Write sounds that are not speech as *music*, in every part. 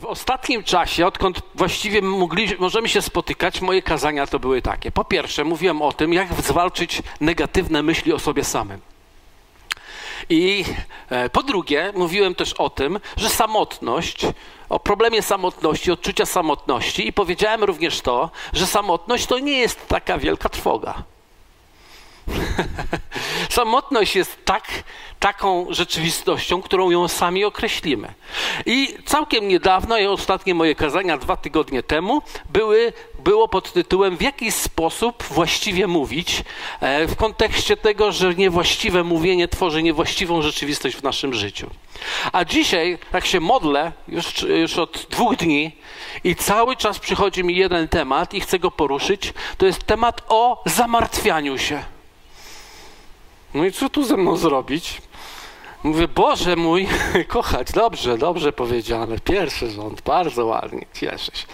W ostatnim czasie, odkąd właściwie mogli, możemy się spotykać, moje kazania to były takie. Po pierwsze, mówiłem o tym, jak zwalczyć negatywne myśli o sobie samym. I e, po drugie, mówiłem też o tym, że samotność, o problemie samotności, odczucia samotności, i powiedziałem również to, że samotność to nie jest taka wielka trwoga. *laughs* Samotność jest tak, taką rzeczywistością, którą ją sami określimy. I całkiem niedawno, i ostatnie moje kazania dwa tygodnie temu, były, było pod tytułem W jaki sposób właściwie mówić, e, w kontekście tego, że niewłaściwe mówienie tworzy niewłaściwą rzeczywistość w naszym życiu. A dzisiaj, tak się modlę już, już od dwóch dni, i cały czas przychodzi mi jeden temat, i chcę go poruszyć. To jest temat o zamartwianiu się. No i co tu ze mną zrobić? Mówię, Boże mój, *laughs* kochać, dobrze, dobrze powiedziane. Pierwszy rząd, bardzo ładnie, cieszę się.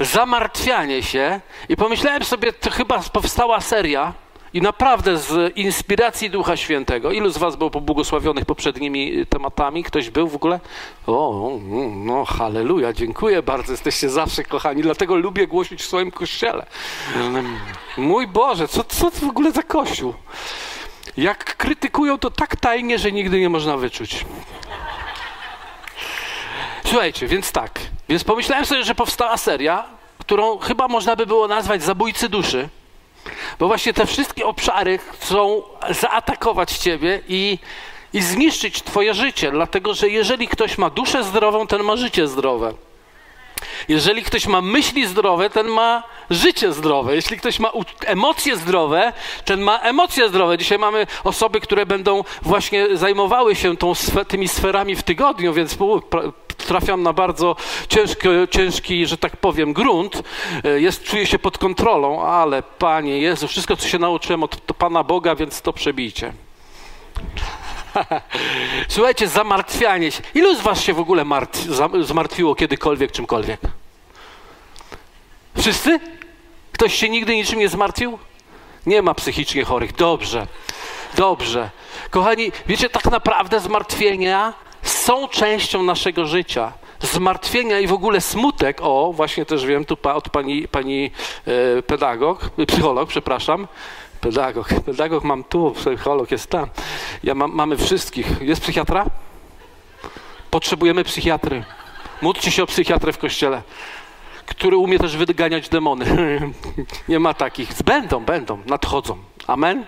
Zamartwianie się i pomyślałem sobie, to chyba powstała seria i naprawdę z inspiracji Ducha Świętego. Ilu z was było pobłogosławionych poprzednimi tematami? Ktoś był w ogóle? O, no halleluja, dziękuję bardzo, jesteście zawsze kochani, dlatego lubię głosić w swoim kościele. Mój Boże, co, co to w ogóle za kościół? Jak krytykują, to tak tajnie, że nigdy nie można wyczuć. Słuchajcie, więc tak. Więc pomyślałem sobie, że powstała seria, którą chyba można by było nazwać Zabójcy Duszy. Bo właśnie te wszystkie obszary chcą zaatakować ciebie i, i zniszczyć twoje życie. Dlatego, że jeżeli ktoś ma duszę zdrową, ten ma życie zdrowe. Jeżeli ktoś ma myśli zdrowe, ten ma życie zdrowe. Jeśli ktoś ma emocje zdrowe, ten ma emocje zdrowe. Dzisiaj mamy osoby, które będą właśnie zajmowały się tą, tymi sferami w tygodniu, więc trafiam na bardzo ciężki, ciężki, że tak powiem, grunt. E, jest, czuję się pod kontrolą, ale Panie Jezu, wszystko, co się nauczyłem od Pana Boga, więc to przebijcie. *laughs* Słuchajcie, zamartwianie się. Ilu z was się w ogóle martw, zmartwiło kiedykolwiek czymkolwiek? Wszyscy? Ktoś się nigdy niczym nie zmartwił? Nie ma psychicznie chorych. Dobrze, dobrze. Kochani, wiecie, tak naprawdę zmartwienia są częścią naszego życia. Zmartwienia i w ogóle smutek, o, właśnie też wiem tu od pani, pani e, pedagog, psycholog, przepraszam, Pedagog. Pedagog mam tu, psycholog jest tam. Ja mam, mamy wszystkich. Jest psychiatra? Potrzebujemy psychiatry. Módlcie się o psychiatrę w kościele, który umie też wyganiać demony. *laughs* Nie ma takich. Będą, będą, nadchodzą. Amen?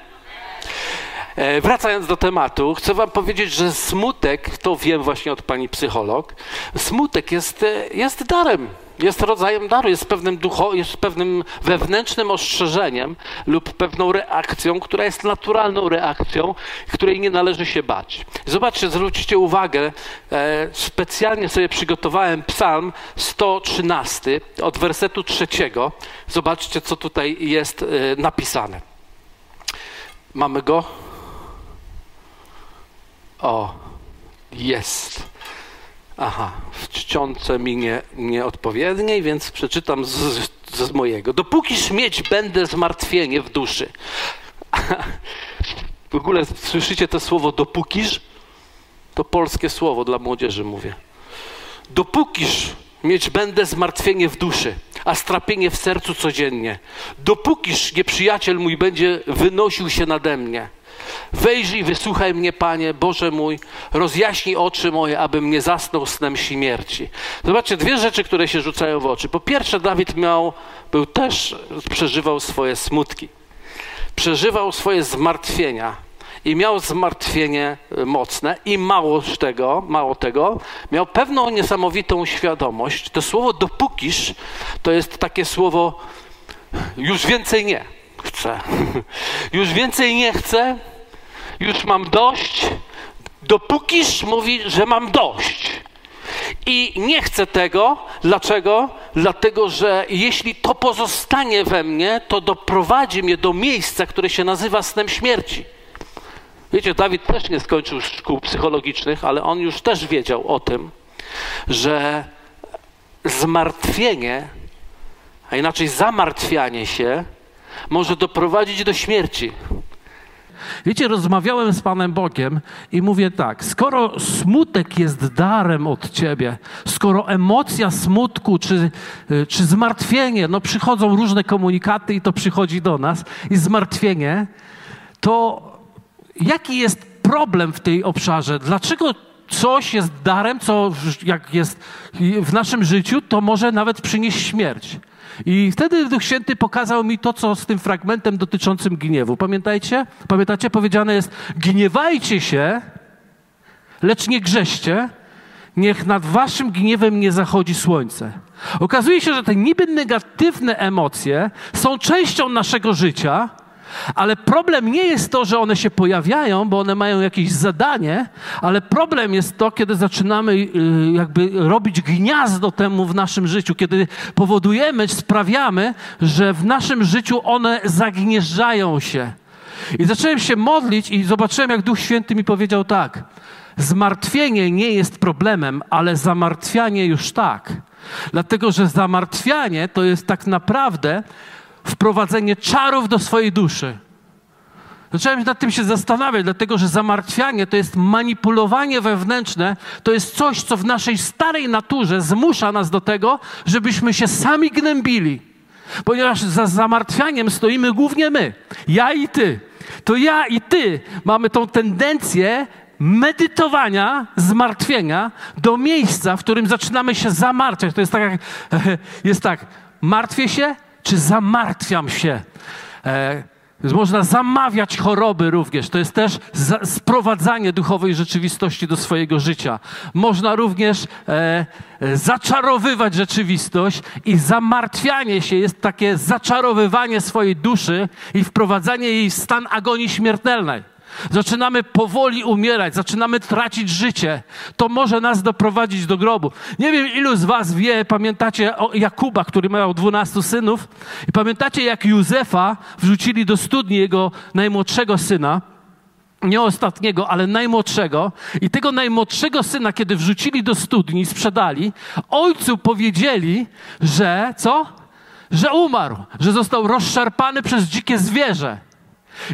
E, wracając do tematu, chcę Wam powiedzieć, że smutek, to wiem właśnie od pani psycholog, smutek jest, e, jest darem jest rodzajem daru, jest pewnym, ducho, jest pewnym wewnętrznym ostrzeżeniem lub pewną reakcją, która jest naturalną reakcją, której nie należy się bać. Zobaczcie, zwróćcie uwagę, e, specjalnie sobie przygotowałem psalm 113 od wersetu trzeciego. Zobaczcie, co tutaj jest napisane. Mamy go? O, jest. Aha, w czcionce mi nie, nieodpowiedniej, więc przeczytam z, z mojego. Dopókiż mieć będę zmartwienie w duszy. *laughs* w ogóle słyszycie to słowo dopókiż? To polskie słowo dla młodzieży mówię. Dopókiż mieć będę zmartwienie w duszy, a strapienie w sercu codziennie. Dopókiż nieprzyjaciel mój będzie wynosił się nade mnie Wejrzyj, wysłuchaj mnie, Panie, Boże mój, rozjaśnij oczy moje, abym nie zasnął snem śmierci. Zobaczcie, dwie rzeczy, które się rzucają w oczy. Po pierwsze, Dawid miał, był też, przeżywał swoje smutki. Przeżywał swoje zmartwienia i miał zmartwienie mocne i mało tego, mało tego, miał pewną niesamowitą świadomość. To słowo dopókiż to jest takie słowo już więcej nie chcę. *laughs* Już więcej nie chcę, już mam dość, dopókiż mówi, że mam dość. I nie chcę tego. Dlaczego? Dlatego, że jeśli to pozostanie we mnie, to doprowadzi mnie do miejsca, które się nazywa snem śmierci. Wiecie, Dawid też nie skończył szkół psychologicznych, ale on już też wiedział o tym, że zmartwienie, a inaczej zamartwianie się, może doprowadzić do śmierci. Wiecie, rozmawiałem z Panem Bogiem i mówię tak, skoro smutek jest darem od Ciebie, skoro emocja smutku czy, y, czy zmartwienie, no przychodzą różne komunikaty i to przychodzi do nas, i zmartwienie, to jaki jest problem w tej obszarze? Dlaczego coś jest darem, co jak jest w naszym życiu, to może nawet przynieść śmierć? I wtedy Duch Święty pokazał mi to, co z tym fragmentem dotyczącym gniewu. Pamiętajcie? Pamiętacie? Powiedziane jest: gniewajcie się, lecz nie grzeście, niech nad waszym gniewem nie zachodzi słońce. Okazuje się, że te niby negatywne emocje są częścią naszego życia, ale problem nie jest to, że one się pojawiają, bo one mają jakieś zadanie, ale problem jest to, kiedy zaczynamy y, jakby robić gniazdo temu w naszym życiu, kiedy powodujemy, sprawiamy, że w naszym życiu one zagnieżdżają się. I zacząłem się modlić i zobaczyłem, jak Duch Święty mi powiedział tak. Zmartwienie nie jest problemem, ale zamartwianie już tak. Dlatego, że zamartwianie to jest tak naprawdę wprowadzenie czarów do swojej duszy. Zacząłem nad tym się zastanawiać, dlatego że zamartwianie to jest manipulowanie wewnętrzne, to jest coś, co w naszej starej naturze zmusza nas do tego, żebyśmy się sami gnębili. Ponieważ za zamartwianiem stoimy głównie my, ja i ty. To ja i ty mamy tą tendencję medytowania, zmartwienia do miejsca, w którym zaczynamy się zamartwiać. To jest tak, jak, *laughs* jest tak, martwię się, czy zamartwiam się. E, można zamawiać choroby również. To jest też za, sprowadzanie duchowej rzeczywistości do swojego życia. Można również e, zaczarowywać rzeczywistość i zamartwianie się jest takie zaczarowywanie swojej duszy i wprowadzanie jej w stan agonii śmiertelnej. Zaczynamy powoli umierać, zaczynamy tracić życie. To może nas doprowadzić do grobu. Nie wiem, ilu z Was wie, pamiętacie o Jakuba, który miał dwunastu synów, i pamiętacie, jak Józefa wrzucili do studni jego najmłodszego syna nie ostatniego, ale najmłodszego. I tego najmłodszego syna, kiedy wrzucili do studni, sprzedali, ojcu powiedzieli, że co? Że umarł, że został rozszarpany przez dzikie zwierzę.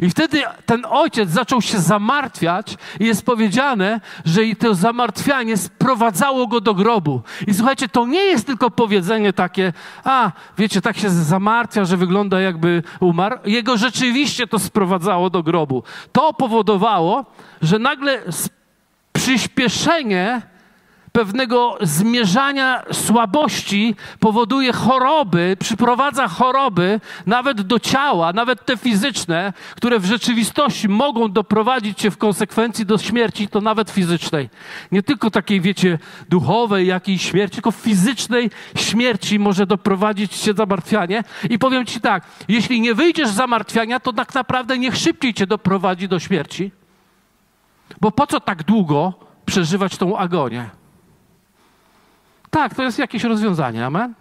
I wtedy ten ojciec zaczął się zamartwiać i jest powiedziane, że i to zamartwianie sprowadzało go do grobu. I słuchajcie, to nie jest tylko powiedzenie takie, a wiecie, tak się zamartwia, że wygląda jakby umarł. Jego rzeczywiście to sprowadzało do grobu. To powodowało, że nagle przyspieszenie pewnego zmierzania słabości powoduje choroby, przyprowadza choroby nawet do ciała, nawet te fizyczne, które w rzeczywistości mogą doprowadzić cię w konsekwencji do śmierci, to nawet fizycznej. Nie tylko takiej, wiecie, duchowej jakiejś śmierci, tylko fizycznej śmierci może doprowadzić cię zamartwianie. I powiem ci tak, jeśli nie wyjdziesz z zamartwiania, to tak naprawdę niech szybciej cię doprowadzi do śmierci. Bo po co tak długo przeżywać tą agonię? Tak, to jest jakieś rozwiązanie, amen?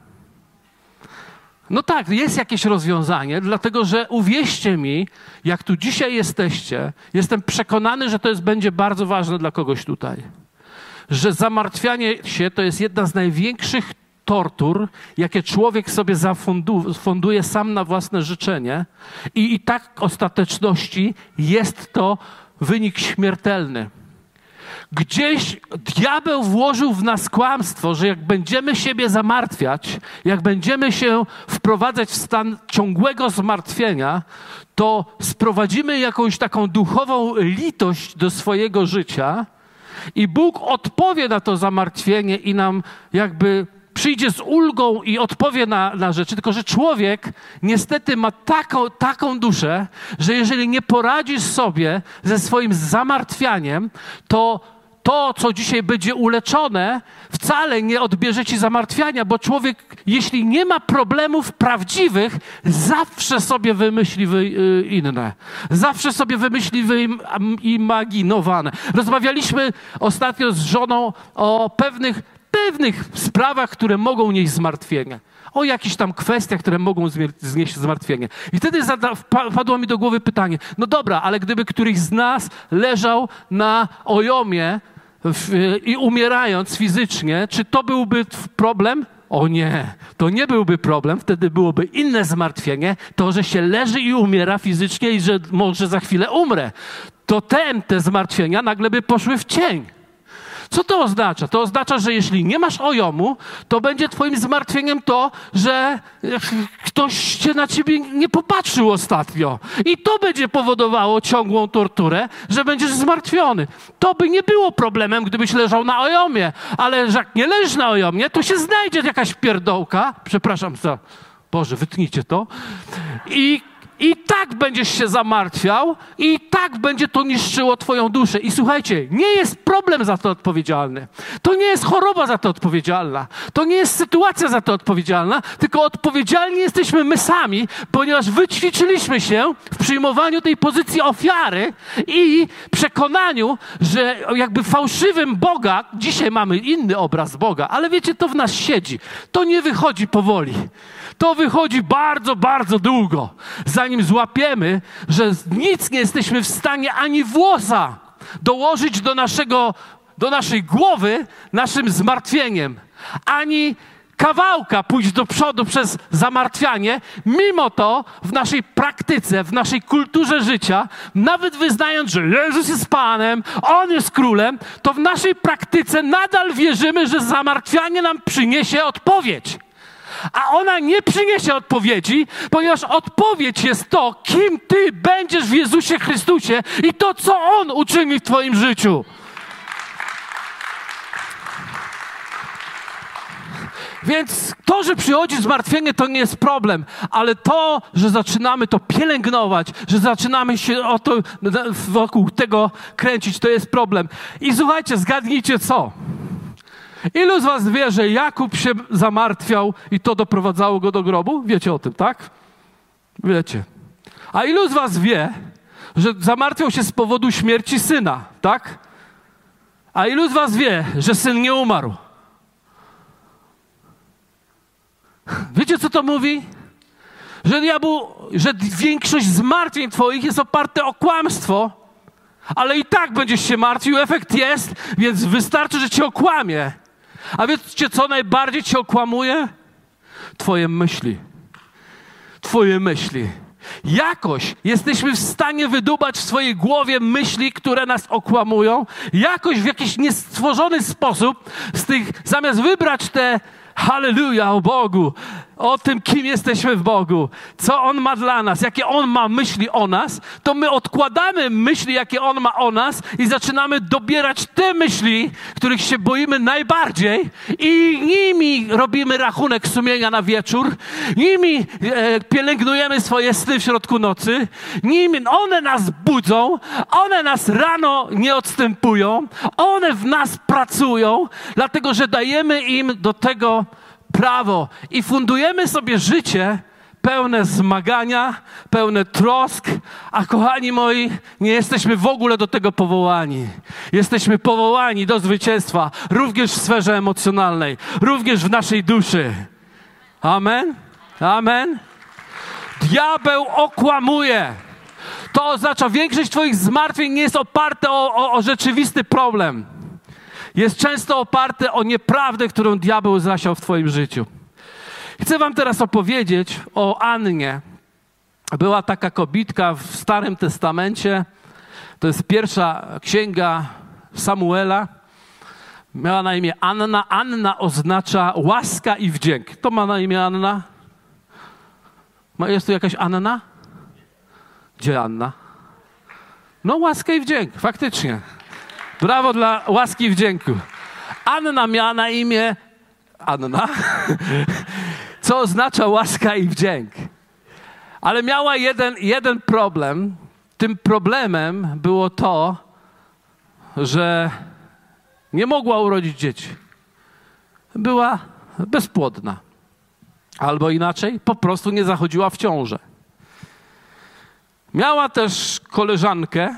No tak, jest jakieś rozwiązanie, dlatego że uwierzcie mi, jak tu dzisiaj jesteście, jestem przekonany, że to jest, będzie bardzo ważne dla kogoś tutaj. Że zamartwianie się to jest jedna z największych tortur, jakie człowiek sobie zafunduje sam na własne życzenie, i, i tak ostateczności jest to wynik śmiertelny. Gdzieś diabeł włożył w nas kłamstwo, że jak będziemy siebie zamartwiać, jak będziemy się wprowadzać w stan ciągłego zmartwienia, to sprowadzimy jakąś taką duchową litość do swojego życia i Bóg odpowie na to zamartwienie i nam jakby przyjdzie z ulgą i odpowie na, na rzeczy, tylko że człowiek niestety ma taką, taką duszę, że jeżeli nie poradzisz sobie ze swoim zamartwianiem, to to, co dzisiaj będzie uleczone, wcale nie odbierze ci zamartwiania, bo człowiek, jeśli nie ma problemów prawdziwych, zawsze sobie wymyśli wy, y, inne. Zawsze sobie wymyśli wyimaginowane. Rozmawialiśmy ostatnio z żoną o pewnych, pewnych sprawach, które mogą nieść zmartwienia o jakichś tam kwestiach, które mogą znieść zmartwienie. I wtedy zada, wpadło mi do głowy pytanie, no dobra, ale gdyby któryś z nas leżał na ojomie w, i umierając fizycznie, czy to byłby problem? O nie, to nie byłby problem, wtedy byłoby inne zmartwienie, to, że się leży i umiera fizycznie i że może za chwilę umrę. To ten, te zmartwienia nagle by poszły w cień. Co to oznacza? To oznacza, że jeśli nie masz ojomu, to będzie twoim zmartwieniem to, że ktoś się na ciebie nie popatrzył ostatnio. I to będzie powodowało ciągłą torturę, że będziesz zmartwiony. To by nie było problemem, gdybyś leżał na ojomie. Ale jak nie leżysz na ojomie, to się znajdzie jakaś pierdołka. Przepraszam za... Boże, wytnijcie to. I i tak będziesz się zamartwiał, i tak będzie to niszczyło Twoją duszę. I słuchajcie, nie jest problem za to odpowiedzialny. To nie jest choroba za to odpowiedzialna. To nie jest sytuacja za to odpowiedzialna, tylko odpowiedzialni jesteśmy my sami, ponieważ wyćwiczyliśmy się w przyjmowaniu tej pozycji ofiary i przekonaniu, że jakby fałszywym Boga, dzisiaj mamy inny obraz Boga, ale wiecie, to w nas siedzi. To nie wychodzi powoli to wychodzi bardzo, bardzo długo, zanim złapiemy, że nic nie jesteśmy w stanie ani włosa dołożyć do, naszego, do naszej głowy naszym zmartwieniem, ani kawałka pójść do przodu przez zamartwianie, mimo to w naszej praktyce, w naszej kulturze życia, nawet wyznając, że Jezus jest Panem, On jest Królem, to w naszej praktyce nadal wierzymy, że zamartwianie nam przyniesie odpowiedź a ona nie przyniesie odpowiedzi, ponieważ odpowiedź jest to, kim ty będziesz w Jezusie Chrystusie i to, co On uczyni w Twoim życiu. Więc to, że przychodzi zmartwienie, to nie jest problem, ale to, że zaczynamy to pielęgnować, że zaczynamy się o to, wokół tego kręcić, to jest problem. I słuchajcie, zgadnijcie co? Ilu z was wie, że Jakub się zamartwiał i to doprowadzało go do grobu? Wiecie o tym, tak? Wiecie. A ilu z was wie, że zamartwiał się z powodu śmierci syna, tak? A ilu z was wie, że syn nie umarł? Wiecie, co to mówi? Że diabeł, że większość zmartwień twoich jest oparte o kłamstwo, ale i tak będziesz się martwił, efekt jest, więc wystarczy, że cię okłamie. A wiecie, co najbardziej cię okłamuje? Twoje myśli. Twoje myśli. Jakoś jesteśmy w stanie wydubać w swojej głowie myśli, które nas okłamują. Jakoś w jakiś niestworzony sposób z tych, zamiast wybrać te Halleluja o Bogu, o tym, kim jesteśmy w Bogu, co On ma dla nas, jakie On ma myśli o nas, to my odkładamy myśli, jakie On ma o nas i zaczynamy dobierać te myśli, których się boimy najbardziej i nimi robimy rachunek sumienia na wieczór, nimi e, pielęgnujemy swoje sny w środku nocy, nimi one nas budzą, one nas rano nie odstępują, one w nas pracują, dlatego że dajemy im do tego prawo i fundujemy sobie życie pełne zmagania, pełne trosk, a kochani moi, nie jesteśmy w ogóle do tego powołani. Jesteśmy powołani do zwycięstwa również w sferze emocjonalnej, również w naszej duszy. Amen? Amen? Diabeł okłamuje. To oznacza, większość Twoich zmartwień nie jest oparte o, o, o rzeczywisty problem jest często oparte o nieprawdę, którą diabeł zasiał w Twoim życiu. Chcę Wam teraz opowiedzieć o Annie. Była taka kobitka w Starym Testamencie. To jest pierwsza księga Samuela. Miała na imię Anna. Anna oznacza łaska i wdzięk. To ma na imię Anna? Jest tu jakaś Anna? Gdzie Anna? No, łaska i wdzięk, faktycznie. Brawo dla łaski i wdzięku. Anna miała na imię Anna, *laughs* co oznacza łaska i wdzięk. Ale miała jeden, jeden problem. Tym problemem było to, że nie mogła urodzić dzieci. Była bezpłodna. Albo inaczej, po prostu nie zachodziła w ciążę. Miała też koleżankę,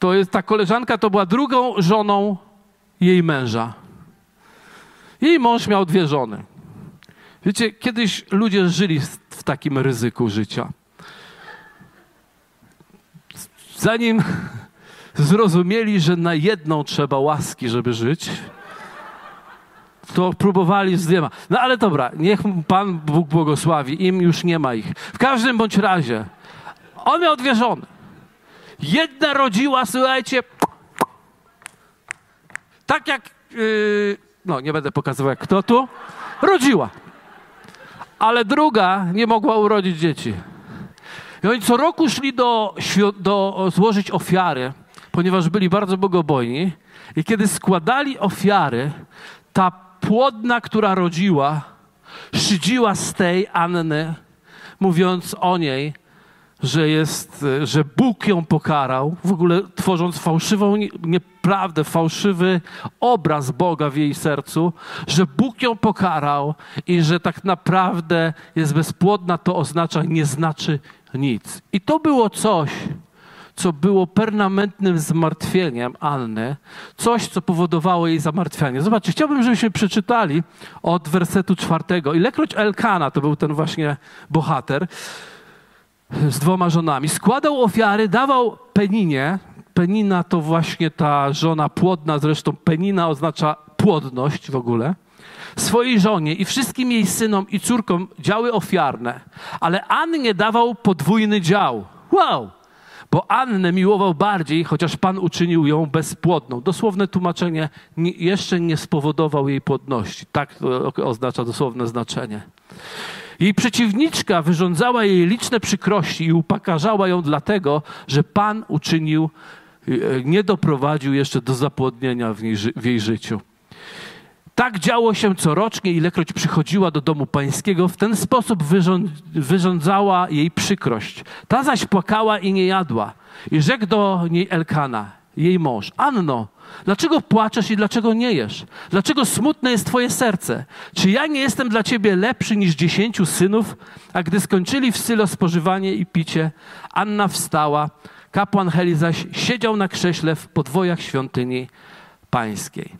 to jest ta koleżanka, to była drugą żoną jej męża. Jej mąż miał dwie żony. Wiecie, kiedyś ludzie żyli w takim ryzyku życia. Zanim zrozumieli, że na jedną trzeba łaski, żeby żyć, to próbowali z dwiema. No ale dobra, niech Pan Bóg błogosławi, im już nie ma ich. W każdym bądź razie, on miał dwie żony. Jedna rodziła, słuchajcie, tak jak, yy, no nie będę pokazywał jak kto tu, rodziła. Ale druga nie mogła urodzić dzieci. I oni co roku szli do, do złożyć ofiary, ponieważ byli bardzo bogobojni. I kiedy składali ofiary, ta płodna, która rodziła, szydziła z tej Anny, mówiąc o niej, że jest, że Bóg ją pokarał, w ogóle tworząc fałszywą nieprawdę, fałszywy obraz Boga w jej sercu, że Bóg ją pokarał i że tak naprawdę jest bezpłodna, to oznacza, nie znaczy nic. I to było coś, co było permanentnym zmartwieniem Anny, coś, co powodowało jej zamartwianie. Zobaczcie, chciałbym, żebyśmy przeczytali od wersetu czwartego. Ilekroć Elkana, to był ten właśnie bohater, z dwoma żonami, składał ofiary, dawał Peninie, Penina to właśnie ta żona płodna, zresztą Penina oznacza płodność w ogóle, swojej żonie i wszystkim jej synom i córkom działy ofiarne, ale Annie dawał podwójny dział. Wow! Bo Annę miłował bardziej, chociaż Pan uczynił ją bezpłodną. Dosłowne tłumaczenie nie, jeszcze nie spowodował jej płodności. Tak oznacza dosłowne znaczenie. Jej przeciwniczka wyrządzała jej liczne przykrości i upakarzała ją dlatego, że Pan uczynił, e, nie doprowadził jeszcze do zapłodnienia w, niej, w jej życiu. Tak działo się corocznie, ilekroć przychodziła do domu pańskiego, w ten sposób wyrządzała jej przykrość. Ta zaś płakała i nie jadła. I rzekł do niej Elkana, jej mąż, Anno, dlaczego płaczesz i dlaczego nie jesz? Dlaczego smutne jest twoje serce? Czy ja nie jestem dla ciebie lepszy niż dziesięciu synów? A gdy skończyli w Sylo spożywanie i picie, Anna wstała, kapłan Heli zaś siedział na krześle w podwojach świątyni pańskiej.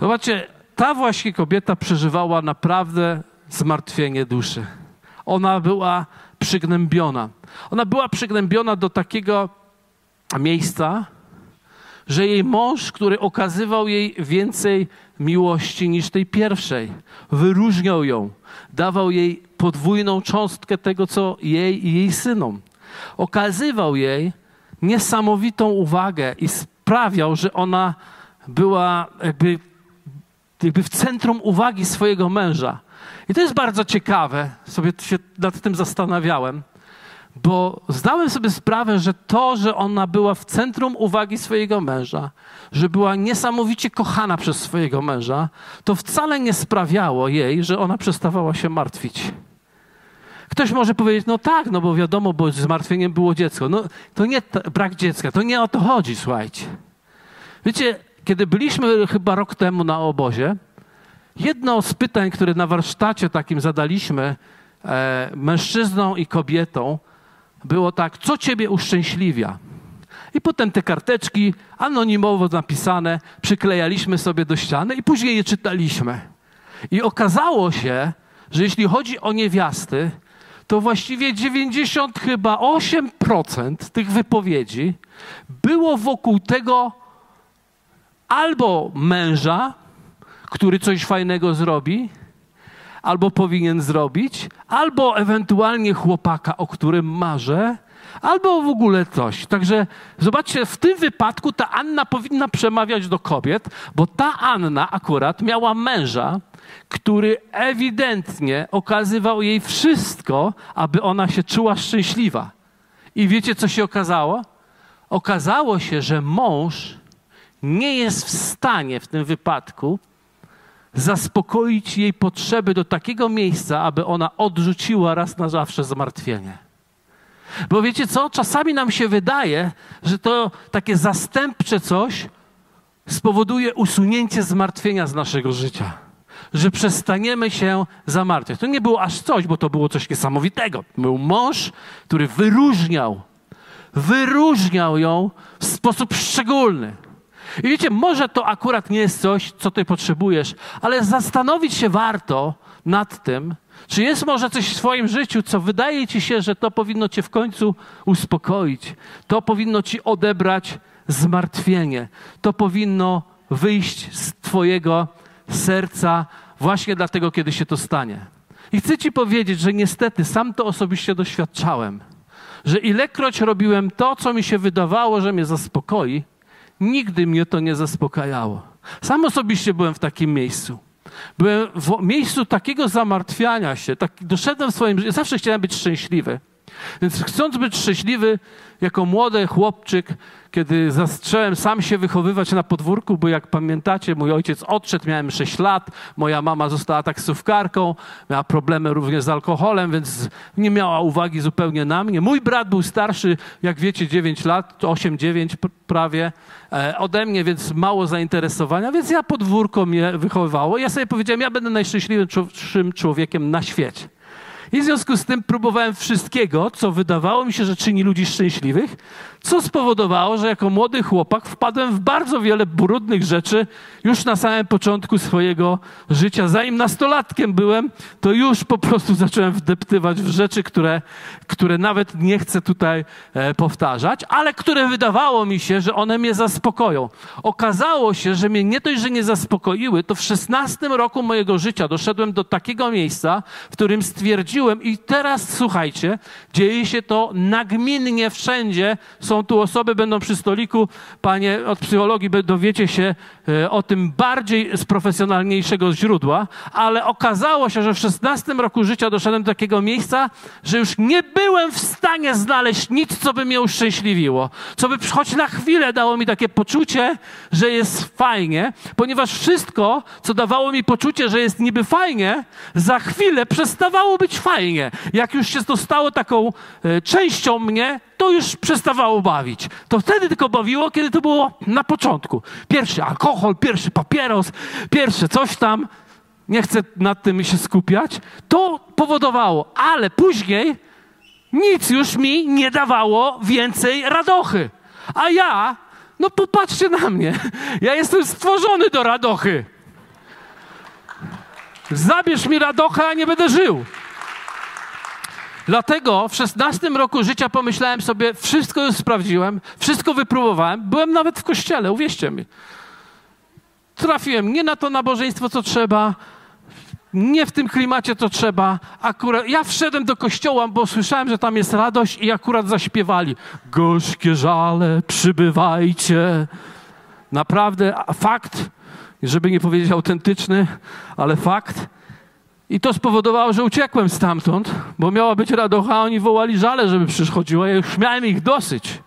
Zobaczcie, ta właśnie kobieta przeżywała naprawdę zmartwienie duszy. Ona była przygnębiona. Ona była przygnębiona do takiego miejsca, że jej mąż, który okazywał jej więcej miłości niż tej pierwszej, wyróżniał ją, dawał jej podwójną cząstkę tego, co jej i jej synom. Okazywał jej niesamowitą uwagę i sprawiał, że ona była jakby jakby w centrum uwagi swojego męża. I to jest bardzo ciekawe, sobie się nad tym zastanawiałem, bo zdałem sobie sprawę, że to, że ona była w centrum uwagi swojego męża, że była niesamowicie kochana przez swojego męża, to wcale nie sprawiało jej, że ona przestawała się martwić. Ktoś może powiedzieć, no tak, no bo wiadomo, bo zmartwieniem było dziecko. No to nie brak dziecka, to nie o to chodzi, słuchajcie. Wiecie, kiedy byliśmy chyba rok temu na obozie, jedno z pytań, które na warsztacie takim zadaliśmy e, i kobietą, było tak, co ciebie uszczęśliwia? I potem te karteczki anonimowo napisane przyklejaliśmy sobie do ściany i później je czytaliśmy. I okazało się, że jeśli chodzi o niewiasty, to właściwie 90 chyba 8% tych wypowiedzi było wokół tego, albo męża, który coś fajnego zrobi, albo powinien zrobić, albo ewentualnie chłopaka, o którym marzę, albo w ogóle coś. Także zobaczcie, w tym wypadku ta Anna powinna przemawiać do kobiet, bo ta Anna akurat miała męża, który ewidentnie okazywał jej wszystko, aby ona się czuła szczęśliwa. I wiecie, co się okazało? Okazało się, że mąż nie jest w stanie w tym wypadku zaspokoić jej potrzeby do takiego miejsca, aby ona odrzuciła raz na zawsze zmartwienie. Bo wiecie co? Czasami nam się wydaje, że to takie zastępcze coś spowoduje usunięcie zmartwienia z naszego życia. Że przestaniemy się zamartwiać. To nie było aż coś, bo to było coś niesamowitego. Był mąż, który wyróżniał, wyróżniał ją w sposób szczególny. I wiecie, może to akurat nie jest coś, co ty potrzebujesz, ale zastanowić się warto nad tym, czy jest może coś w swoim życiu, co wydaje ci się, że to powinno cię w końcu uspokoić, to powinno ci odebrać zmartwienie, to powinno wyjść z twojego serca właśnie dlatego, kiedy się to stanie. I chcę Ci powiedzieć, że niestety sam to osobiście doświadczałem, że ilekroć robiłem to, co mi się wydawało, że mnie zaspokoi, nigdy mnie to nie zaspokajało. Sam osobiście byłem w takim miejscu. Byłem w miejscu takiego zamartwiania się, tak, doszedłem w swoim życiu, zawsze chciałem być szczęśliwy. Więc chcąc być szczęśliwy, jako młody chłopczyk, kiedy zacząłem sam się wychowywać na podwórku, bo jak pamiętacie, mój ojciec odszedł, miałem 6 lat, moja mama została taksówkarką, miała problemy również z alkoholem, więc nie miała uwagi zupełnie na mnie. Mój brat był starszy, jak wiecie, 9 lat, 8-9 prawie ode mnie, więc mało zainteresowania, więc ja podwórko mnie wychowywało. Ja sobie powiedziałem, ja będę najszczęśliwszym człowiekiem na świecie. I w związku z tym próbowałem wszystkiego, co wydawało mi się, że czyni ludzi szczęśliwych, co spowodowało, że jako młody chłopak wpadłem w bardzo wiele brudnych rzeczy już na samym początku swojego życia. Zanim nastolatkiem byłem, to już po prostu *laughs* zacząłem wdeptywać w rzeczy, które, które nawet nie chcę tutaj e, powtarzać, ale które wydawało mi się, że one mnie zaspokoją. Okazało się, że mnie nie dość, że nie zaspokoiły, to w szesnastym roku mojego życia doszedłem do takiego miejsca, w którym stwierdziłem i teraz słuchajcie, dzieje się to nagminnie wszędzie, są są tu osoby, będą przy stoliku, panie od psychologii dowiecie się o tym bardziej z profesjonalniejszego źródła, ale okazało się, że w 16 roku życia doszedłem do takiego miejsca, że już nie byłem w stanie znaleźć nic, co by mnie uszczęśliwiło, co by choć na chwilę dało mi takie poczucie, że jest fajnie, ponieważ wszystko, co dawało mi poczucie, że jest niby fajnie, za chwilę przestawało być fajnie. Jak już się to stało taką e, częścią mnie, to już przestawało bawić. To wtedy tylko bawiło, kiedy to było na początku. Pierwszy alkohol, pierwszy papieros, pierwsze coś tam. Nie chcę nad tym się skupiać. To powodowało, ale później nic już mi nie dawało więcej radochy. A ja, no popatrzcie na mnie, ja jestem stworzony do radochy. Zabierz mi radochę, a nie będę żył. Dlatego w 16 roku życia pomyślałem sobie, wszystko już sprawdziłem, wszystko wypróbowałem. Byłem nawet w kościele, uwierzcie mi. Trafiłem nie na to nabożeństwo, co trzeba, nie w tym klimacie, co trzeba. Akurat ja wszedłem do kościoła, bo słyszałem, że tam jest radość i akurat zaśpiewali. Gorzkie żale, przybywajcie. Naprawdę fakt, żeby nie powiedzieć autentyczny, ale fakt. I to spowodowało, że uciekłem stamtąd, bo miała być radocha, a oni wołali żale, żeby przychodziła. Ja już miałem ich dosyć.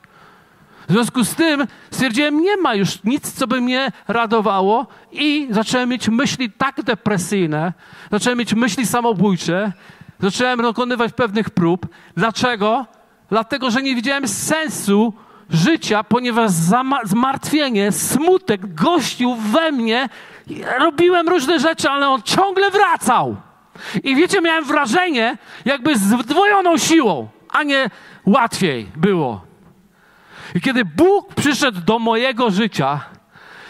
W związku z tym stwierdziłem, nie ma już nic, co by mnie radowało i zacząłem mieć myśli tak depresyjne, zacząłem mieć myśli samobójcze, zacząłem dokonywać pewnych prób. Dlaczego? Dlatego, że nie widziałem sensu życia, ponieważ zmartwienie, smutek gościł we mnie. Robiłem różne rzeczy, ale on ciągle wracał. I wiecie, miałem wrażenie, jakby z zdwojoną siłą, a nie łatwiej było. I kiedy Bóg przyszedł do mojego życia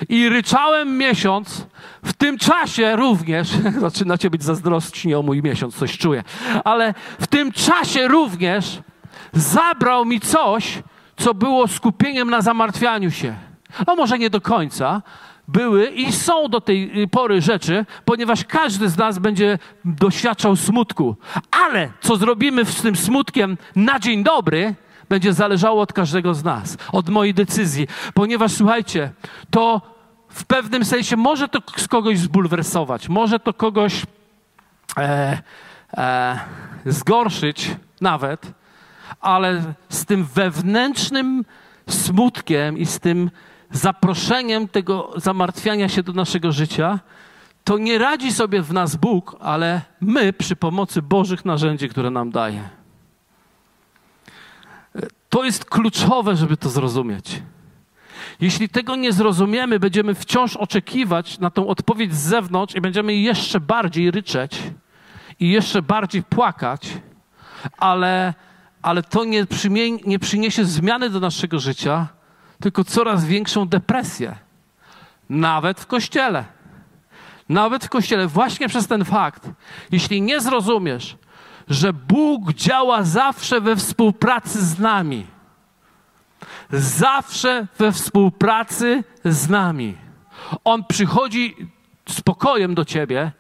i ryczałem miesiąc, w tym czasie również, *laughs* zaczynacie być zazdrosni o mój miesiąc, coś czuję, ale w tym czasie również zabrał mi coś, co było skupieniem na zamartwianiu się. No może nie do końca, były i są do tej pory rzeczy, ponieważ każdy z nas będzie doświadczał smutku. Ale co zrobimy z tym smutkiem na dzień dobry, będzie zależało od każdego z nas, od mojej decyzji. Ponieważ słuchajcie, to w pewnym sensie może to kogoś zbulwersować, może to kogoś e, e, zgorszyć nawet, ale z tym wewnętrznym smutkiem i z tym zaproszeniem tego zamartwiania się do naszego życia, to nie radzi sobie w nas Bóg, ale my przy pomocy Bożych narzędzi, które nam daje. To jest kluczowe, żeby to zrozumieć. Jeśli tego nie zrozumiemy, będziemy wciąż oczekiwać na tą odpowiedź z zewnątrz i będziemy jeszcze bardziej ryczeć i jeszcze bardziej płakać, ale, ale to nie, nie przyniesie zmiany do naszego życia, tylko coraz większą depresję. Nawet w kościele. Nawet w kościele, właśnie przez ten fakt, jeśli nie zrozumiesz, że Bóg działa zawsze we współpracy z nami, zawsze we współpracy z nami. On przychodzi spokojem do ciebie,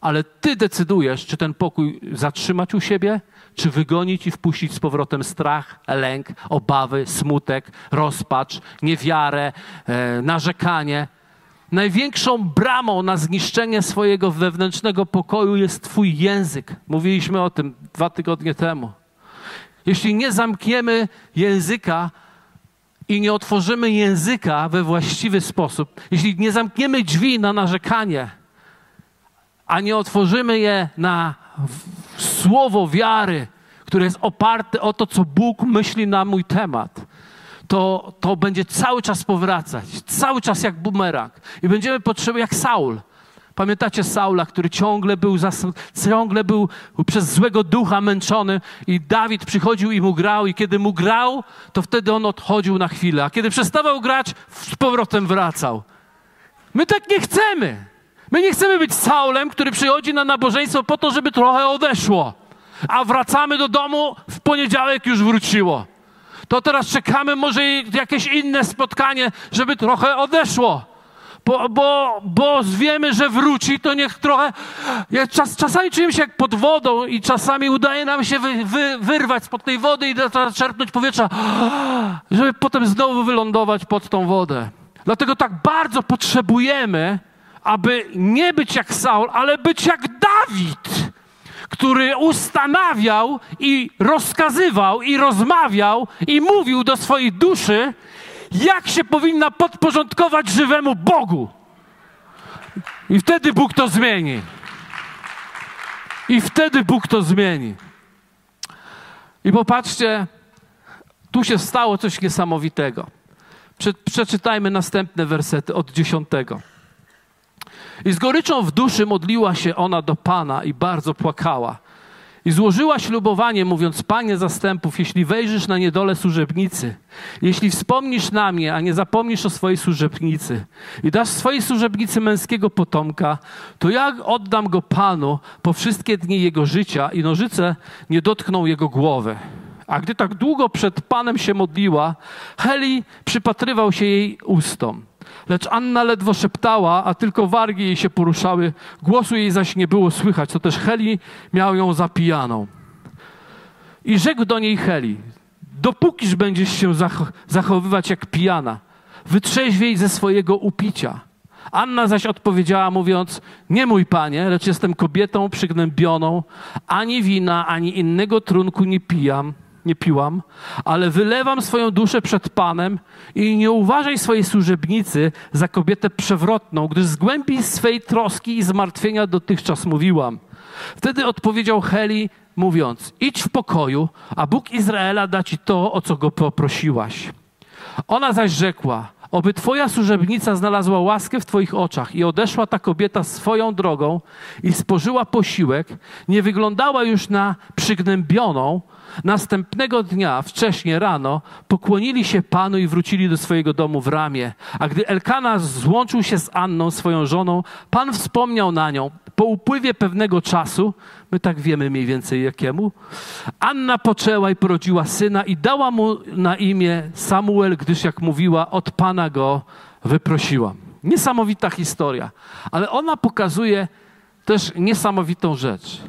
ale ty decydujesz, czy ten pokój zatrzymać u siebie, czy wygonić i wpuścić z powrotem strach, lęk, obawy, smutek, rozpacz, niewiarę, e, narzekanie. Największą bramą na zniszczenie swojego wewnętrznego pokoju jest Twój język. Mówiliśmy o tym dwa tygodnie temu. Jeśli nie zamkniemy języka i nie otworzymy języka we właściwy sposób, jeśli nie zamkniemy drzwi na narzekanie, a nie otworzymy je na słowo wiary, które jest oparte o to, co Bóg myśli na mój temat, to, to będzie cały czas powracać, cały czas jak bumerang. I będziemy potrzebować, jak Saul. Pamiętacie Saula, który ciągle był, ciągle był przez złego ducha męczony i Dawid przychodził i mu grał i kiedy mu grał, to wtedy on odchodził na chwilę, a kiedy przestawał grać, z powrotem wracał. My tak nie chcemy. My nie chcemy być Saulem, który przychodzi na nabożeństwo po to, żeby trochę odeszło, a wracamy do domu, w poniedziałek już wróciło. To teraz czekamy może jakieś inne spotkanie, żeby trochę odeszło. Bo, bo, bo wiemy, że wróci, to niech trochę. Czas, czasami czujemy się jak pod wodą i czasami udaje nam się wy, wy, wyrwać spod tej wody i zaczerpnąć powietrza, żeby potem znowu wylądować pod tą wodę. Dlatego tak bardzo potrzebujemy aby nie być jak Saul, ale być jak Dawid, który ustanawiał i rozkazywał i rozmawiał i mówił do swojej duszy, jak się powinna podporządkować żywemu Bogu. I wtedy Bóg to zmieni. I wtedy Bóg to zmieni. I popatrzcie, tu się stało coś niesamowitego. Przeczytajmy następne wersety od dziesiątego. I z goryczą w duszy modliła się ona do Pana i bardzo płakała. I złożyła ślubowanie, mówiąc: Panie zastępów, jeśli wejrzysz na niedole służebnicy, jeśli wspomnisz na mnie, a nie zapomnisz o swojej służebnicy i dasz swojej służebnicy męskiego potomka, to jak oddam go Panu po wszystkie dni jego życia i nożyce nie dotkną jego głowy. A gdy tak długo przed Panem się modliła, Heli przypatrywał się jej ustom. Lecz Anna ledwo szeptała, a tylko wargi jej się poruszały, głosu jej zaś nie było słychać, to też Heli miał ją zapijaną. I rzekł do niej Heli, dopókiż będziesz się zachowywać jak pijana, wytrzeźwiej ze swojego upicia. Anna zaś odpowiedziała, mówiąc: Nie mój panie, lecz jestem kobietą przygnębioną, ani wina, ani innego trunku nie pijam nie piłam, ale wylewam swoją duszę przed Panem i nie uważaj swojej służebnicy za kobietę przewrotną, gdyż z głębi swej troski i zmartwienia dotychczas mówiłam. Wtedy odpowiedział Heli, mówiąc: Idź w pokoju, a Bóg Izraela da ci to, o co go poprosiłaś. Ona zaś rzekła: Oby Twoja służebnica znalazła łaskę w Twoich oczach i odeszła ta kobieta swoją drogą i spożyła posiłek, nie wyglądała już na przygnębioną, Następnego dnia, wcześnie rano, pokłonili się Panu i wrócili do swojego domu w ramię. A gdy Elkana złączył się z Anną, swoją żoną, Pan wspomniał na nią. Po upływie pewnego czasu, my tak wiemy mniej więcej jakiemu, Anna poczęła i porodziła syna i dała mu na imię Samuel, gdyż jak mówiła, od Pana go wyprosiłam. Niesamowita historia, ale ona pokazuje też niesamowitą rzecz.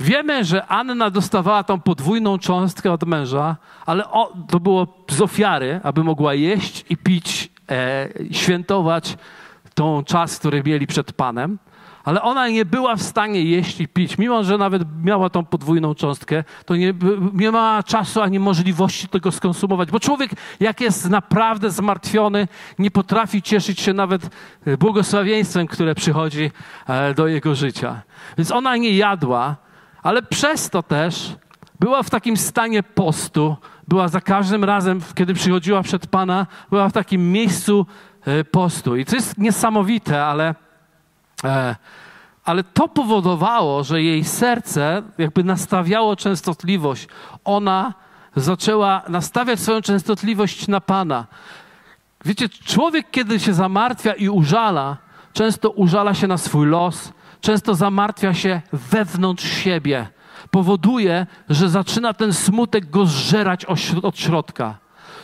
Wiemy, że Anna dostawała tą podwójną cząstkę od męża, ale o, to było z ofiary, aby mogła jeść i pić, e, świętować tą czas, który mieli przed Panem. Ale ona nie była w stanie jeść i pić, mimo że nawet miała tą podwójną cząstkę, to nie, nie miała czasu ani możliwości tego skonsumować. Bo człowiek, jak jest naprawdę zmartwiony, nie potrafi cieszyć się nawet błogosławieństwem, które przychodzi e, do jego życia. Więc ona nie jadła, ale przez to też była w takim stanie postu, była za każdym razem, kiedy przychodziła przed Pana, była w takim miejscu e, postu. I to jest niesamowite, ale, e, ale to powodowało, że jej serce jakby nastawiało częstotliwość. Ona zaczęła nastawiać swoją częstotliwość na Pana. Wiecie, człowiek, kiedy się zamartwia i użala, często użala się na swój los, często zamartwia się wewnątrz siebie. Powoduje, że zaczyna ten smutek go zżerać od środka.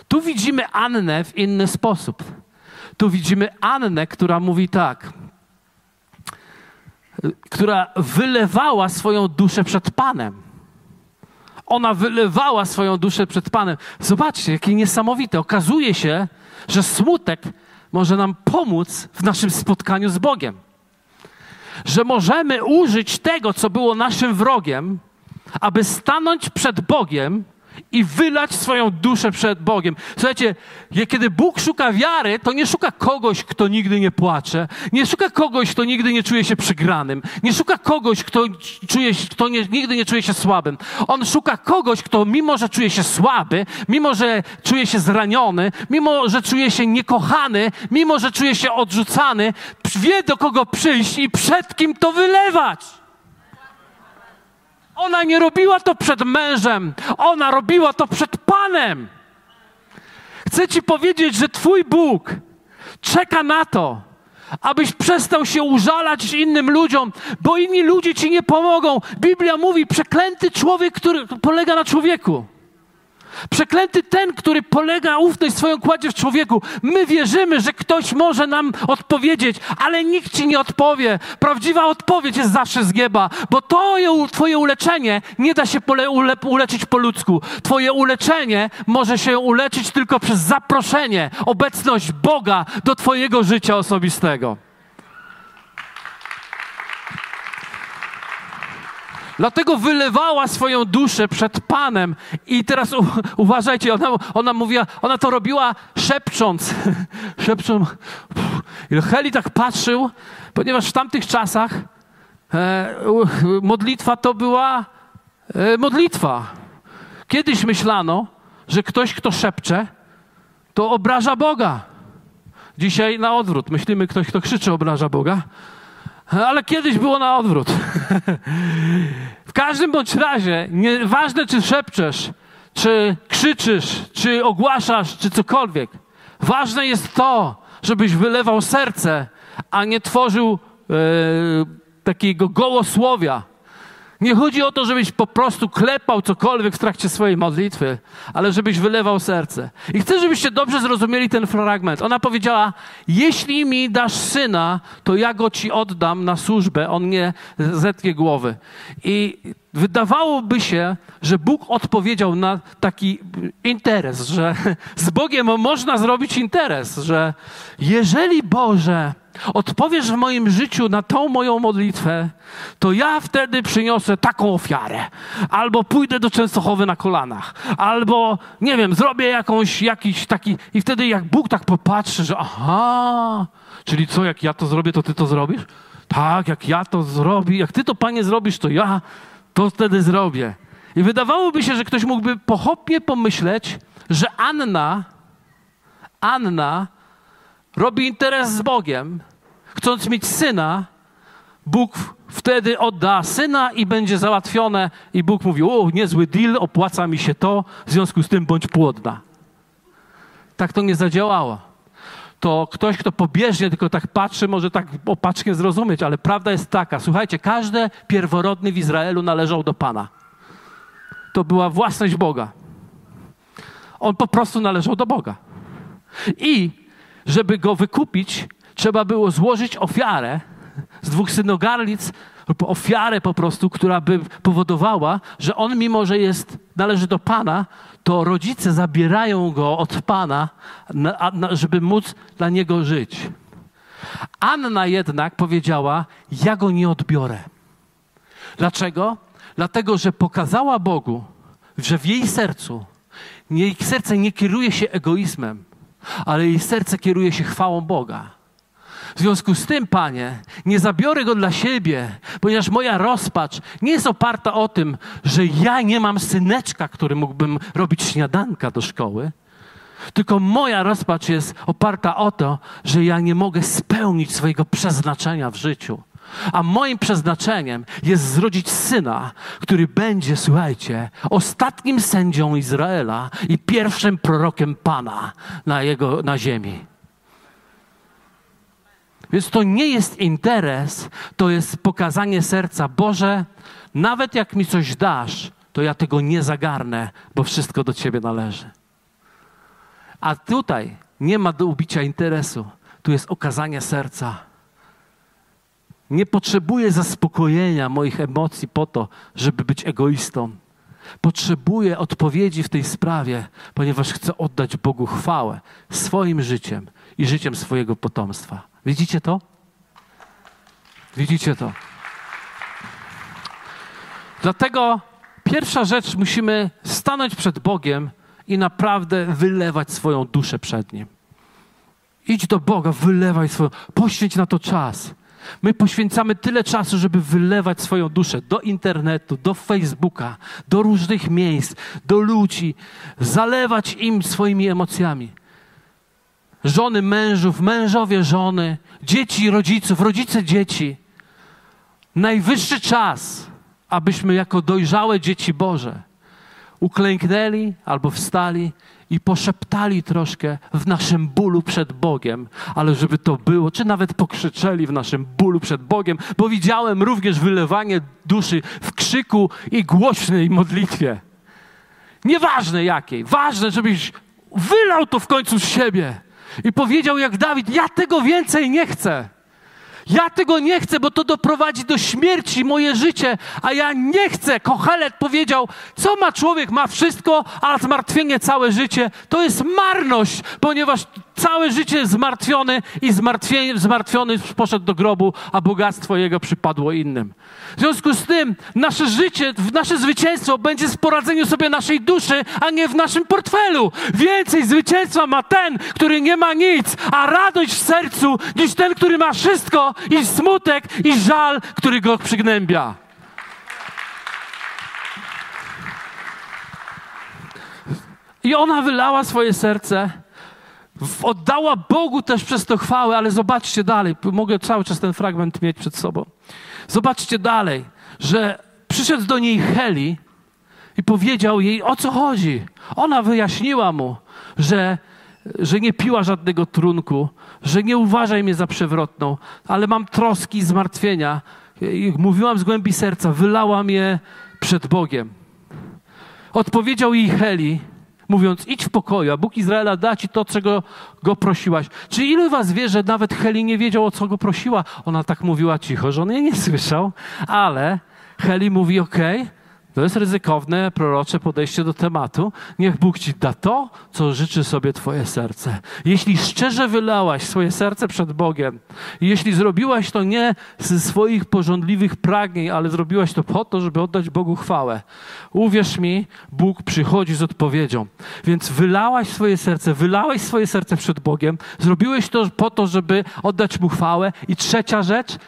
Tu widzimy Annę w inny sposób. Tu widzimy Annę, która mówi tak. Która wylewała swoją duszę przed Panem. Ona wylewała swoją duszę przed Panem. Zobaczcie, jakie niesamowite. Okazuje się, że smutek może nam pomóc w naszym spotkaniu z Bogiem. Że możemy użyć tego, co było naszym wrogiem, aby stanąć przed Bogiem i wylać swoją duszę przed Bogiem. Słuchajcie, kiedy Bóg szuka wiary, to nie szuka kogoś, kto nigdy nie płacze, nie szuka kogoś, kto nigdy nie czuje się przegranym, nie szuka kogoś, kto, czuje, kto nie, nigdy nie czuje się słabym. On szuka kogoś, kto mimo, że czuje się słaby, mimo, że czuje się zraniony, mimo, że czuje się niekochany, mimo, że czuje się odrzucany, wie do kogo przyjść i przed kim to wylewać. Ona nie robiła to przed mężem, ona robiła to przed Panem. Chcę Ci powiedzieć, że Twój Bóg czeka na to, abyś przestał się użalać innym ludziom, bo inni ludzie Ci nie pomogą. Biblia mówi, przeklęty człowiek, który polega na człowieku. Przeklęty ten, który polega ufność swoją kładzie w człowieku. My wierzymy, że ktoś może nam odpowiedzieć, ale nikt ci nie odpowie. Prawdziwa odpowiedź jest zawsze z nieba, bo to twoje uleczenie nie da się pole, ule, uleczyć po ludzku. Twoje uleczenie może się uleczyć tylko przez zaproszenie, obecność Boga do twojego życia osobistego. Dlatego wylewała swoją duszę przed Panem. I teraz u, uważajcie, ona, ona mówiła, ona to robiła szepcząc. *laughs* szepcząc. I Heli tak patrzył, ponieważ w tamtych czasach e, modlitwa to była e, modlitwa. Kiedyś myślano, że ktoś, kto szepcze, to obraża Boga. Dzisiaj na odwrót. Myślimy, ktoś, kto krzyczy, obraża Boga. Ale kiedyś było na odwrót. w każdym bądź razie, nieważne czy szepczesz, czy krzyczysz, czy ogłaszasz, czy cokolwiek, ważne jest to, żebyś wylewał serce, a nie tworzył e, takiego gołosłowia nie chodzi o to, żebyś po prostu klepał cokolwiek w trakcie swojej modlitwy, ale żebyś wylewał serce. I chcę, żebyście dobrze zrozumieli ten fragment. Ona powiedziała: Jeśli mi dasz syna, to ja go ci oddam na służbę. On nie zetnie głowy. I wydawałoby się, że Bóg odpowiedział na taki interes, że z Bogiem można zrobić interes, że jeżeli Boże odpowiesz w moim życiu na tą moją modlitwę, to ja wtedy przyniosę taką ofiarę. Albo pójdę do Częstochowy na kolanach. Albo, nie wiem, zrobię jakąś, jakiś taki... I wtedy jak Bóg tak popatrzy, że aha, czyli co, jak ja to zrobię, to ty to zrobisz? Tak, jak ja to zrobię, jak ty to, Panie, zrobisz, to ja to wtedy zrobię. I wydawałoby się, że ktoś mógłby pochopnie pomyśleć, że Anna, Anna robi interes z Bogiem, chcąc mieć syna, Bóg wtedy odda syna i będzie załatwione. I Bóg mówi: O, niezły deal, opłaca mi się to, w związku z tym bądź płodna. Tak to nie zadziałało. To ktoś, kto pobieżnie tylko tak patrzy, może tak opacznie zrozumieć, ale prawda jest taka. Słuchajcie, każdy pierworodny w Izraelu należał do Pana. To była własność Boga. On po prostu należał do Boga. I żeby go wykupić, trzeba było złożyć ofiarę z dwóch synogarlic, ofiarę po prostu, która by powodowała, że on, mimo że jest, należy do Pana, to rodzice zabierają go od Pana, na, na, żeby móc dla niego żyć. Anna jednak powiedziała: Ja go nie odbiorę. Dlaczego? Dlatego, że pokazała Bogu, że w jej sercu, jej serce nie kieruje się egoizmem, ale jej serce kieruje się chwałą Boga. W związku z tym, Panie, nie zabiorę go dla siebie, ponieważ moja rozpacz nie jest oparta o tym, że ja nie mam syneczka, który mógłbym robić śniadanka do szkoły, tylko moja rozpacz jest oparta o to, że ja nie mogę spełnić swojego przeznaczenia w życiu. A moim przeznaczeniem jest zrodzić syna, który będzie, słuchajcie, ostatnim sędzią Izraela i pierwszym prorokiem Pana na, jego, na ziemi. Więc to nie jest interes, to jest pokazanie serca. Boże, nawet jak mi coś dasz, to ja tego nie zagarnę, bo wszystko do Ciebie należy. A tutaj nie ma do ubicia interesu. Tu jest okazanie serca. Nie potrzebuję zaspokojenia moich emocji po to, żeby być egoistą. Potrzebuję odpowiedzi w tej sprawie, ponieważ chcę oddać Bogu chwałę swoim życiem i życiem swojego potomstwa. Widzicie to? Widzicie to? Dlatego pierwsza rzecz, musimy stanąć przed Bogiem i naprawdę wylewać swoją duszę przed Nim. Idź do Boga, wylewaj swoją, poświęć na to czas. My poświęcamy tyle czasu, żeby wylewać swoją duszę do internetu, do Facebooka, do różnych miejsc, do ludzi, zalewać im swoimi emocjami. Żony mężów, mężowie żony, dzieci rodziców, rodzice dzieci. Najwyższy czas, abyśmy jako dojrzałe dzieci Boże uklęknęli albo wstali i poszeptali troszkę w naszym bólu przed Bogiem, ale żeby to było, czy nawet pokrzyczeli w naszym bólu przed Bogiem, bo widziałem również wylewanie duszy w krzyku i głośnej modlitwie. Nieważne jakiej, ważne, żebyś wylał to w końcu z siebie i powiedział jak Dawid: Ja tego więcej nie chcę. Ja tego nie chcę, bo to doprowadzi do śmierci moje życie, a ja nie chcę. Kochelet powiedział, co ma człowiek? Ma wszystko, a zmartwienie całe życie. To jest marność, ponieważ całe życie zmartwiony i zmartwiony, zmartwiony poszedł do grobu, a bogactwo jego przypadło innym. W związku z tym nasze życie, nasze zwycięstwo będzie w poradzeniu sobie naszej duszy, a nie w naszym portfelu. Więcej zwycięstwa ma ten, który nie ma nic, a radość w sercu, niż ten, który ma wszystko i smutek i żal, który go przygnębia. I ona wylała swoje serce, oddała Bogu też przez to chwałę, ale zobaczcie dalej, mogę cały czas ten fragment mieć przed sobą. Zobaczcie dalej, że przyszedł do niej Heli i powiedział jej, o co chodzi. Ona wyjaśniła mu, że, że nie piła żadnego trunku, że nie uważaj mnie za przewrotną, ale mam troski, zmartwienia. I mówiłam z głębi serca, wylałam je przed Bogiem. Odpowiedział jej Heli, mówiąc, idź w pokoju, a Bóg Izraela da ci to, czego go prosiłaś. Czy ilu was wie, że nawet Heli nie wiedział, o co go prosiła? Ona tak mówiła cicho, że on jej nie słyszał, ale Heli mówi, okej, okay, to jest ryzykowne, prorocze podejście do tematu. Niech Bóg ci da to, co życzy sobie Twoje serce. Jeśli szczerze wylałaś swoje serce przed Bogiem, jeśli zrobiłaś to nie ze swoich porządliwych pragnień, ale zrobiłaś to po to, żeby oddać Bogu chwałę, uwierz mi, Bóg przychodzi z odpowiedzią. Więc wylałaś swoje serce, wylałaś swoje serce przed Bogiem, zrobiłeś to po to, żeby oddać Mu chwałę. I trzecia rzecz,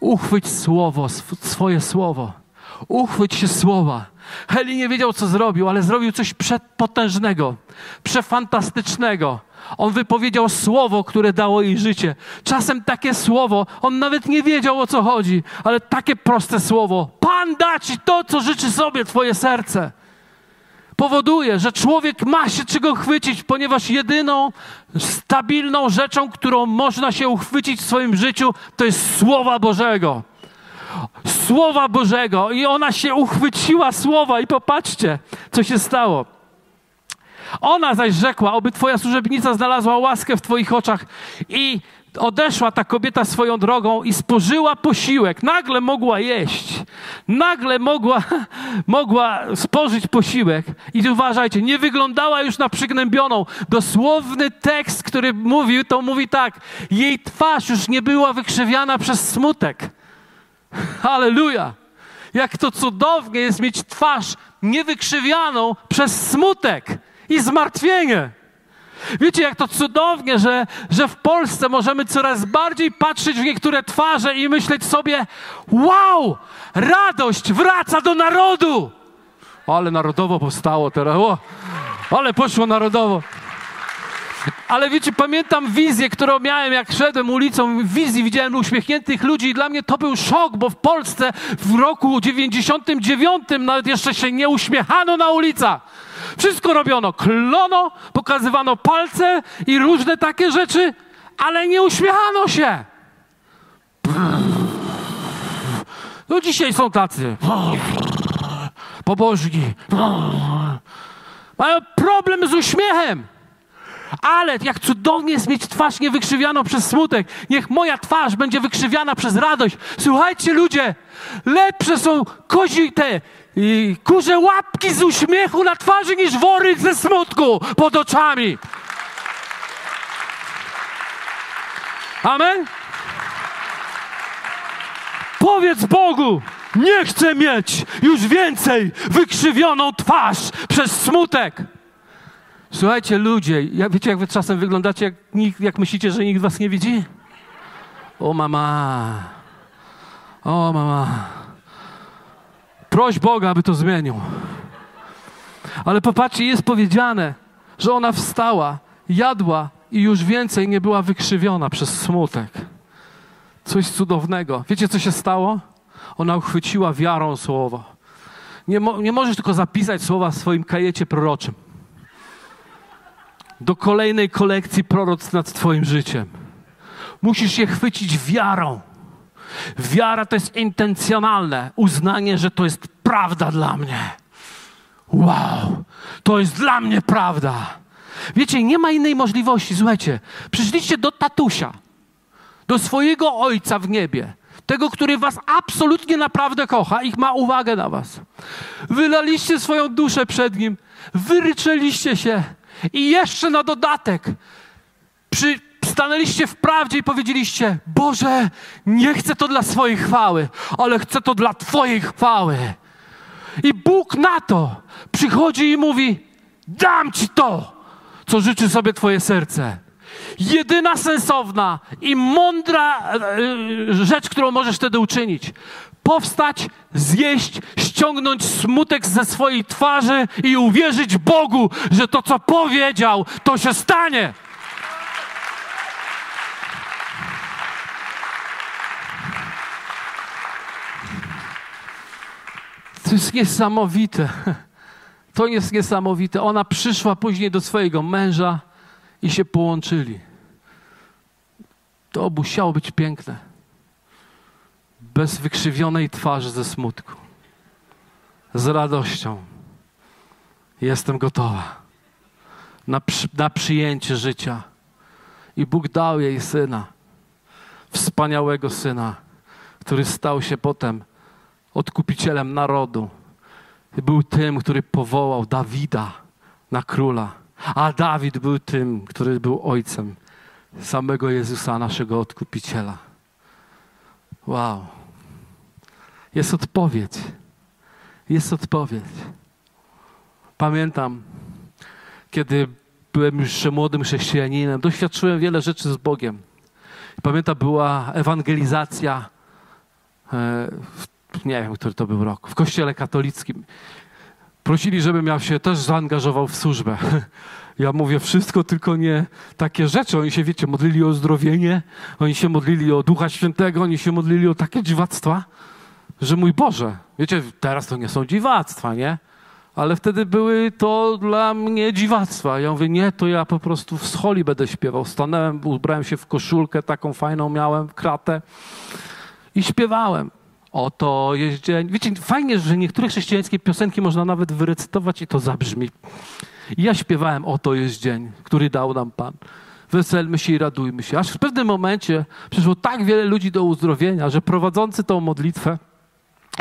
uchwyć słowo, swoje słowo. Uchwyć się słowa. Heli nie wiedział, co zrobił, ale zrobił coś przepotężnego, przefantastycznego. On wypowiedział słowo, które dało jej życie. Czasem takie słowo, on nawet nie wiedział o co chodzi, ale takie proste słowo. Pan da ci to, co życzy sobie Twoje serce. Powoduje, że człowiek ma się czego chwycić, ponieważ jedyną stabilną rzeczą, którą można się uchwycić w swoim życiu, to jest słowa Bożego. Słowa Bożego i ona się uchwyciła słowa i popatrzcie, co się stało. Ona zaś rzekła, oby twoja służebnica znalazła łaskę w twoich oczach i odeszła ta kobieta swoją drogą i spożyła posiłek. Nagle mogła jeść. Nagle mogła, *laughs* mogła spożyć posiłek. I uważajcie, nie wyglądała już na przygnębioną. Dosłowny tekst, który mówił, to mówi tak. Jej twarz już nie była wykrzywiana przez smutek. Halleluja! Jak to cudownie jest mieć twarz niewykrzywianą przez smutek i zmartwienie. Wiecie, jak to cudownie, że, że w Polsce możemy coraz bardziej patrzeć w niektóre twarze i myśleć sobie: Wow, radość wraca do narodu! Ale narodowo powstało teraz. O, ale poszło narodowo. Ale wiecie, pamiętam wizję, którą miałem, jak szedłem ulicą, w wizji widziałem uśmiechniętych ludzi i dla mnie to był szok, bo w Polsce w roku 99 nawet jeszcze się nie uśmiechano na ulicach. Wszystko robiono, klono, pokazywano palce i różne takie rzeczy, ale nie uśmiechano się. No dzisiaj są tacy. Pobożni. Mają problem z uśmiechem. Ale jak cudownie jest mieć twarz niewykrzywioną przez smutek. Niech moja twarz będzie wykrzywiana przez radość. Słuchajcie, ludzie, lepsze są kozi te i kurze łapki z uśmiechu na twarzy niż wory ze smutku pod oczami. Amen? Powiedz Bogu, nie chcę mieć już więcej wykrzywioną twarz przez smutek. Słuchajcie, ludzie, ja, wiecie, jak wy czasem wyglądacie, jak, jak myślicie, że nikt was nie widzi? O mama, o mama. Proś Boga, aby to zmienił. Ale popatrzcie, jest powiedziane, że ona wstała, jadła i już więcej nie była wykrzywiona przez smutek. Coś cudownego. Wiecie, co się stało? Ona uchwyciła wiarą słowo. Nie, mo- nie możesz tylko zapisać słowa w swoim kajecie proroczym. Do kolejnej kolekcji proroc nad Twoim życiem. Musisz je chwycić wiarą. Wiara to jest intencjonalne uznanie, że to jest prawda dla mnie. Wow, to jest dla mnie prawda. Wiecie, nie ma innej możliwości. Słuchajcie, przyszliście do tatusia, do swojego ojca w niebie, tego, który was absolutnie naprawdę kocha i ma uwagę na was. Wylaliście swoją duszę przed nim, wyryczeliście się i jeszcze na dodatek przy, stanęliście w prawdzie i powiedzieliście: Boże, nie chcę to dla swojej chwały, ale chcę to dla Twojej chwały. I Bóg na to przychodzi i mówi: Dam Ci to, co życzy sobie Twoje serce. Jedyna sensowna i mądra e, e, rzecz, którą możesz wtedy uczynić. Powstać, zjeść, ściągnąć smutek ze swojej twarzy i uwierzyć Bogu, że to, co powiedział, to się stanie. To jest niesamowite. To jest niesamowite. Ona przyszła później do swojego męża i się połączyli. To musiało być piękne. Bez wykrzywionej twarzy ze smutku. Z radością. Jestem gotowa na, przy, na przyjęcie życia. I Bóg dał jej syna. Wspaniałego syna, który stał się potem odkupicielem narodu. Był tym, który powołał Dawida na króla. A Dawid był tym, który był ojcem samego Jezusa, naszego odkupiciela. Wow. Jest odpowiedź. Jest odpowiedź. Pamiętam, kiedy byłem już młodym chrześcijaninem, doświadczyłem wiele rzeczy z Bogiem. Pamiętam, była ewangelizacja e, nie wiem, który to był rok, w kościele katolickim. Prosili, żebym ja się też zaangażował w służbę. *laughs* Ja mówię wszystko, tylko nie takie rzeczy. Oni się, wiecie, modlili o zdrowienie, oni się modlili o Ducha Świętego, oni się modlili o takie dziwactwa, że mój Boże, wiecie, teraz to nie są dziwactwa, nie? Ale wtedy były to dla mnie dziwactwa. Ja mówię, nie, to ja po prostu w scholi będę śpiewał. Stanąłem, ubrałem się w koszulkę, taką fajną miałem, kratę i śpiewałem. Oto jest dzień. Wiecie, fajnie, że niektóre chrześcijańskie piosenki można nawet wyrecytować i to zabrzmi. I ja śpiewałem, oto jest dzień, który dał nam Pan. Weselmy się i radujmy się. Aż w pewnym momencie przyszło tak wiele ludzi do uzdrowienia, że prowadzący tą modlitwę,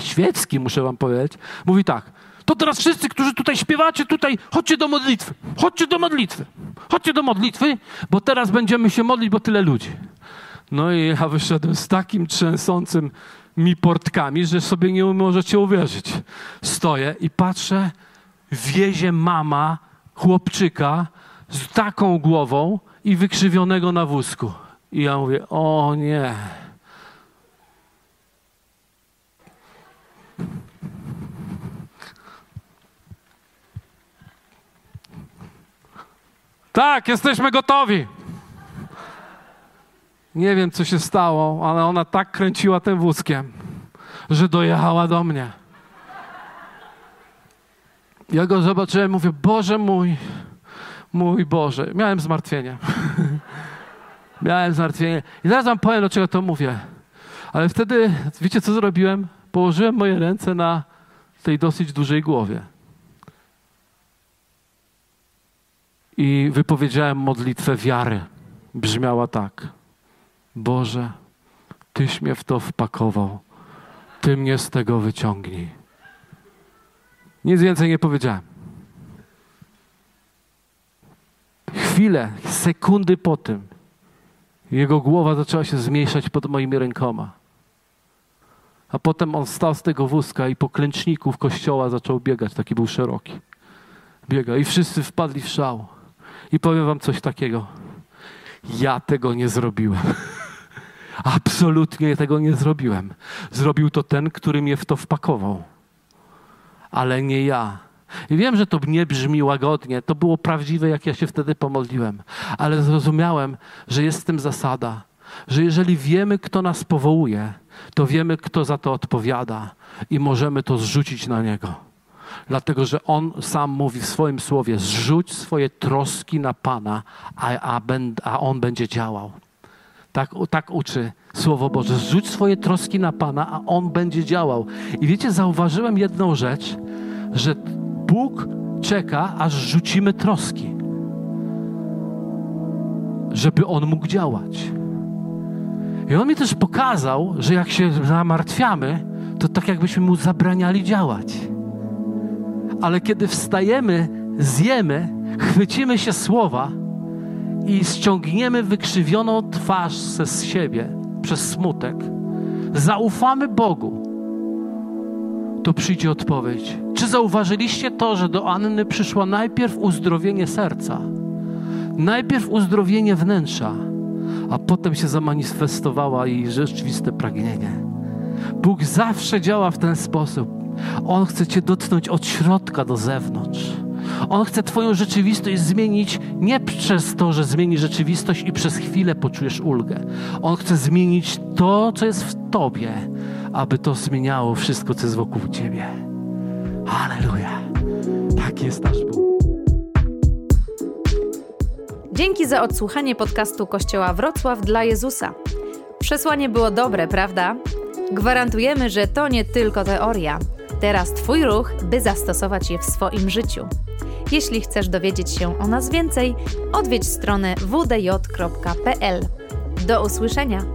świecki muszę wam powiedzieć, mówi tak, to teraz wszyscy, którzy tutaj śpiewacie, tutaj chodźcie do modlitwy, chodźcie do modlitwy, chodźcie do modlitwy, bo teraz będziemy się modlić, bo tyle ludzi. No i ja wyszedłem z takim trzęsącym mi portkami, że sobie nie możecie uwierzyć. Stoję i patrzę, wiezie mama chłopczyka z taką głową i wykrzywionego na wózku. I ja mówię, o nie. Tak, jesteśmy gotowi. Nie wiem, co się stało, ale ona tak kręciła tym wózkiem, że dojechała do mnie. Ja go zobaczyłem, mówię, Boże mój, mój Boże. Miałem zmartwienie. *laughs* Miałem zmartwienie. I zaraz wam powiem, dlaczego to mówię. Ale wtedy, wiecie co zrobiłem? Położyłem moje ręce na tej dosyć dużej głowie. I wypowiedziałem modlitwę wiary. Brzmiała tak: Boże, Tyś mnie w to wpakował. Ty mnie z tego wyciągnij. Nic więcej nie powiedziałem. Chwilę, sekundy po tym, jego głowa zaczęła się zmniejszać pod moimi rękoma. A potem on stał z tego wózka i po klęczniku w kościoła zaczął biegać, taki był szeroki. Biega i wszyscy wpadli w szał. I powiem wam coś takiego. Ja tego nie zrobiłem. *laughs* Absolutnie tego nie zrobiłem. Zrobił to ten, który mnie w to wpakował. Ale nie ja. I wiem, że to nie brzmi łagodnie, to było prawdziwe, jak ja się wtedy pomodliłem, ale zrozumiałem, że jest w tym zasada, że jeżeli wiemy, kto nas powołuje, to wiemy, kto za to odpowiada i możemy to zrzucić na niego. Dlatego, że on sam mówi w swoim słowie: zrzuć swoje troski na Pana, a, a, a on będzie działał. Tak, tak uczy Słowo Boże. Zrzuć swoje troski na Pana, a On będzie działał. I wiecie, zauważyłem jedną rzecz, że Bóg czeka, aż rzucimy troski, żeby On mógł działać. I On mi też pokazał, że jak się zamartwiamy, to tak jakbyśmy Mu zabraniali działać. Ale kiedy wstajemy, zjemy, chwycimy się słowa i ściągniemy wykrzywioną twarz ze siebie przez smutek, zaufamy Bogu, to przyjdzie odpowiedź. Czy zauważyliście to, że do Anny przyszło najpierw uzdrowienie serca, najpierw uzdrowienie wnętrza, a potem się zamanifestowała jej rzeczywiste pragnienie? Bóg zawsze działa w ten sposób. On chce Cię dotknąć od środka do zewnątrz. On chce Twoją rzeczywistość zmienić nie przez to, że zmieni rzeczywistość i przez chwilę poczujesz ulgę. On chce zmienić to, co jest w Tobie, aby to zmieniało wszystko, co jest wokół Ciebie. Halleluja. Tak jest nasz Bóg. Dzięki za odsłuchanie podcastu Kościoła Wrocław dla Jezusa. Przesłanie było dobre, prawda? Gwarantujemy, że to nie tylko teoria. Teraz Twój ruch, by zastosować je w swoim życiu. Jeśli chcesz dowiedzieć się o nas więcej, odwiedź stronę wdj.pl. Do usłyszenia!